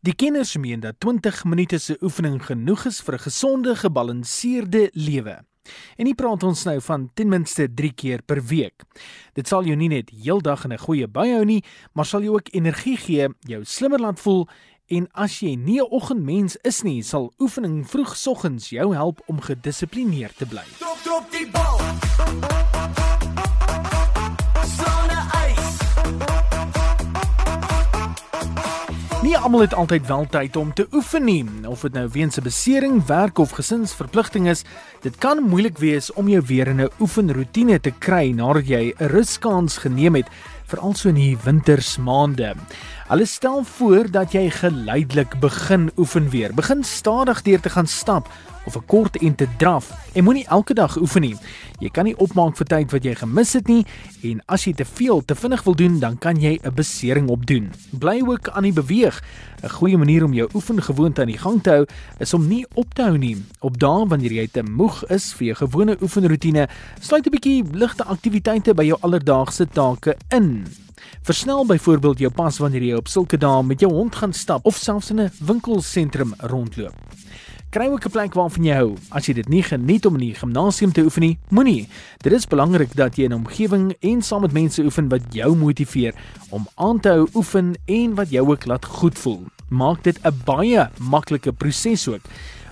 Die kenners meen dat 20 minute se oefening genoeg is vir 'n gesonde, gebalanseerde lewe. En nie praat ons nou van ten minste 3 keer per week. Dit sal jou nie net heeldag in 'n goeie bui hou nie, maar sal jou ook energie gee, jou slimmer laat voel en as jy nie 'n oggendmens is nie, sal oefening vroegoggens jou help om gedissiplineerd te bly. Drop drop die bal. Nie almal het altyd wel tyd om te oefen nie, of dit nou weens 'n besering, werk of gesinsverpligting is. Dit kan moeilik wees om jou weer in 'n oefenroetine te kry nadat jy 'n ruskans geneem het, veral so in die wintersmaande. Hulle stel voor dat jy geleidelik begin oefen weer. Begin stadig deur te gaan stap of 'n kort en te draf. En moenie elke dag oefen nie. Jy kan nie opmaak vir tyd wat jy gemis het nie en as jy te veel te vinnig wil doen, dan kan jy 'n besering opdoen. Bly ook aan die beweeg. 'n Goeie manier om jou oefengewoonte aan die gang te hou is om nie op te hou nie. Op dae wanneer jy te moeg is vir jou gewone oefenroetine, sluit 'n bietjie ligte aktiwiteite by jou alledaagse take in. Versnel byvoorbeeld jou pas wanneer jy op sulke dae met jou hond gaan stap of selfs in 'n winkelsentrum rondloop. Kry ook 'n plek waarvan jy hou. As jy dit nie geniet om in die gimnasium te oefen nie, moenie. Dit is belangrik dat jy in 'n omgewing en saam met mense oefen wat jou motiveer om aan te hou oefen en wat jou ook laat goed voel. Maak dit 'n baie maklike proses ook.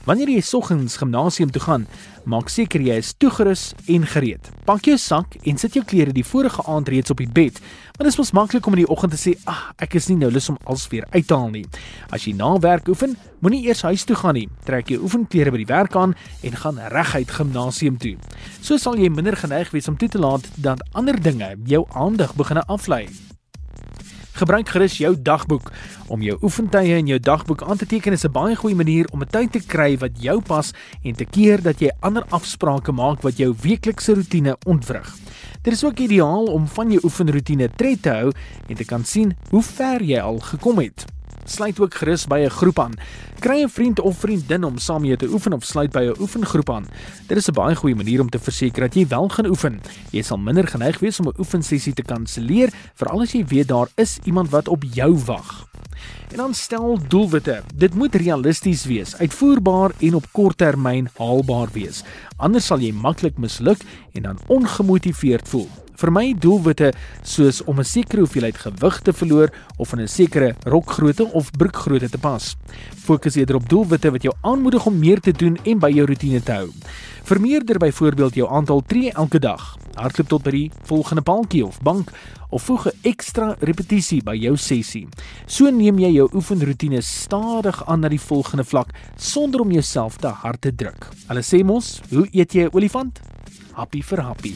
Wanneer jy soggens gimnasium toe gaan, maak seker jy is toegerus en gereed. Pak jou sak en sit jou klere die vorige aand reeds op die bed. Want dit is mos maklik om in die oggend te sê, "Ag, ah, ek is nie nou lus om alles weer uit te haal nie." As jy na werk oefen, moenie eers huis toe gaan nie. Trek jou oefenklere by die werk aan en gaan reguit gimnasium toe. So sal jy minder geneig wees om toe te laat dat ander dinge jou aandag begin aflei. Gebruik gerus jou dagboek om jou oefentye in jou dagboek aan te teken is 'n baie goeie manier om 'n tyd te kry wat jou pas en te keer dat jy ander afsprake maak wat jou weeklikse roetine ontwrig. Dit is ook ideaal om van jou oefenroetine tred te hou en te kan sien hoe ver jy al gekom het. Sluit ook gerus by 'n groep aan. Kry 'n vriend of vriendin om saam mee te oefen of sluit by 'n oefengroep aan. Dit is 'n baie goeie manier om te verseker dat jy wel gaan oefen. Jy sal minder geneig wees om 'n oefensessie te kanselleer, veral as jy weet daar is iemand wat op jou wag. En dan stel doelwitte. Dit moet realisties wees, uitvoerbaar en op kort termyn haalbaar wees. Anders sal jy maklik misluk en dan ongemotiveerd voel. Vermy doelwitte soos om 'n sekere hoeveelheid gewig te verloor of in 'n sekere rokgrootte of broekgrootte te pas. Fokus eerder op doelwitte wat jou aanmoedig om meer te doen en by jou roetine te hou. Vermeerder byvoorbeeld jou aantal tree elke dag. Hardloop tot by die volgende paaltjie of bank of voeg 'n ekstra repetisie by jou sessie. So neem jy jou oefenroetine stadig aan na die volgende vlak sonder om jouself te hard te druk. Hulle sê mos, hoe eet jy 'n olifant? Happy vir happy.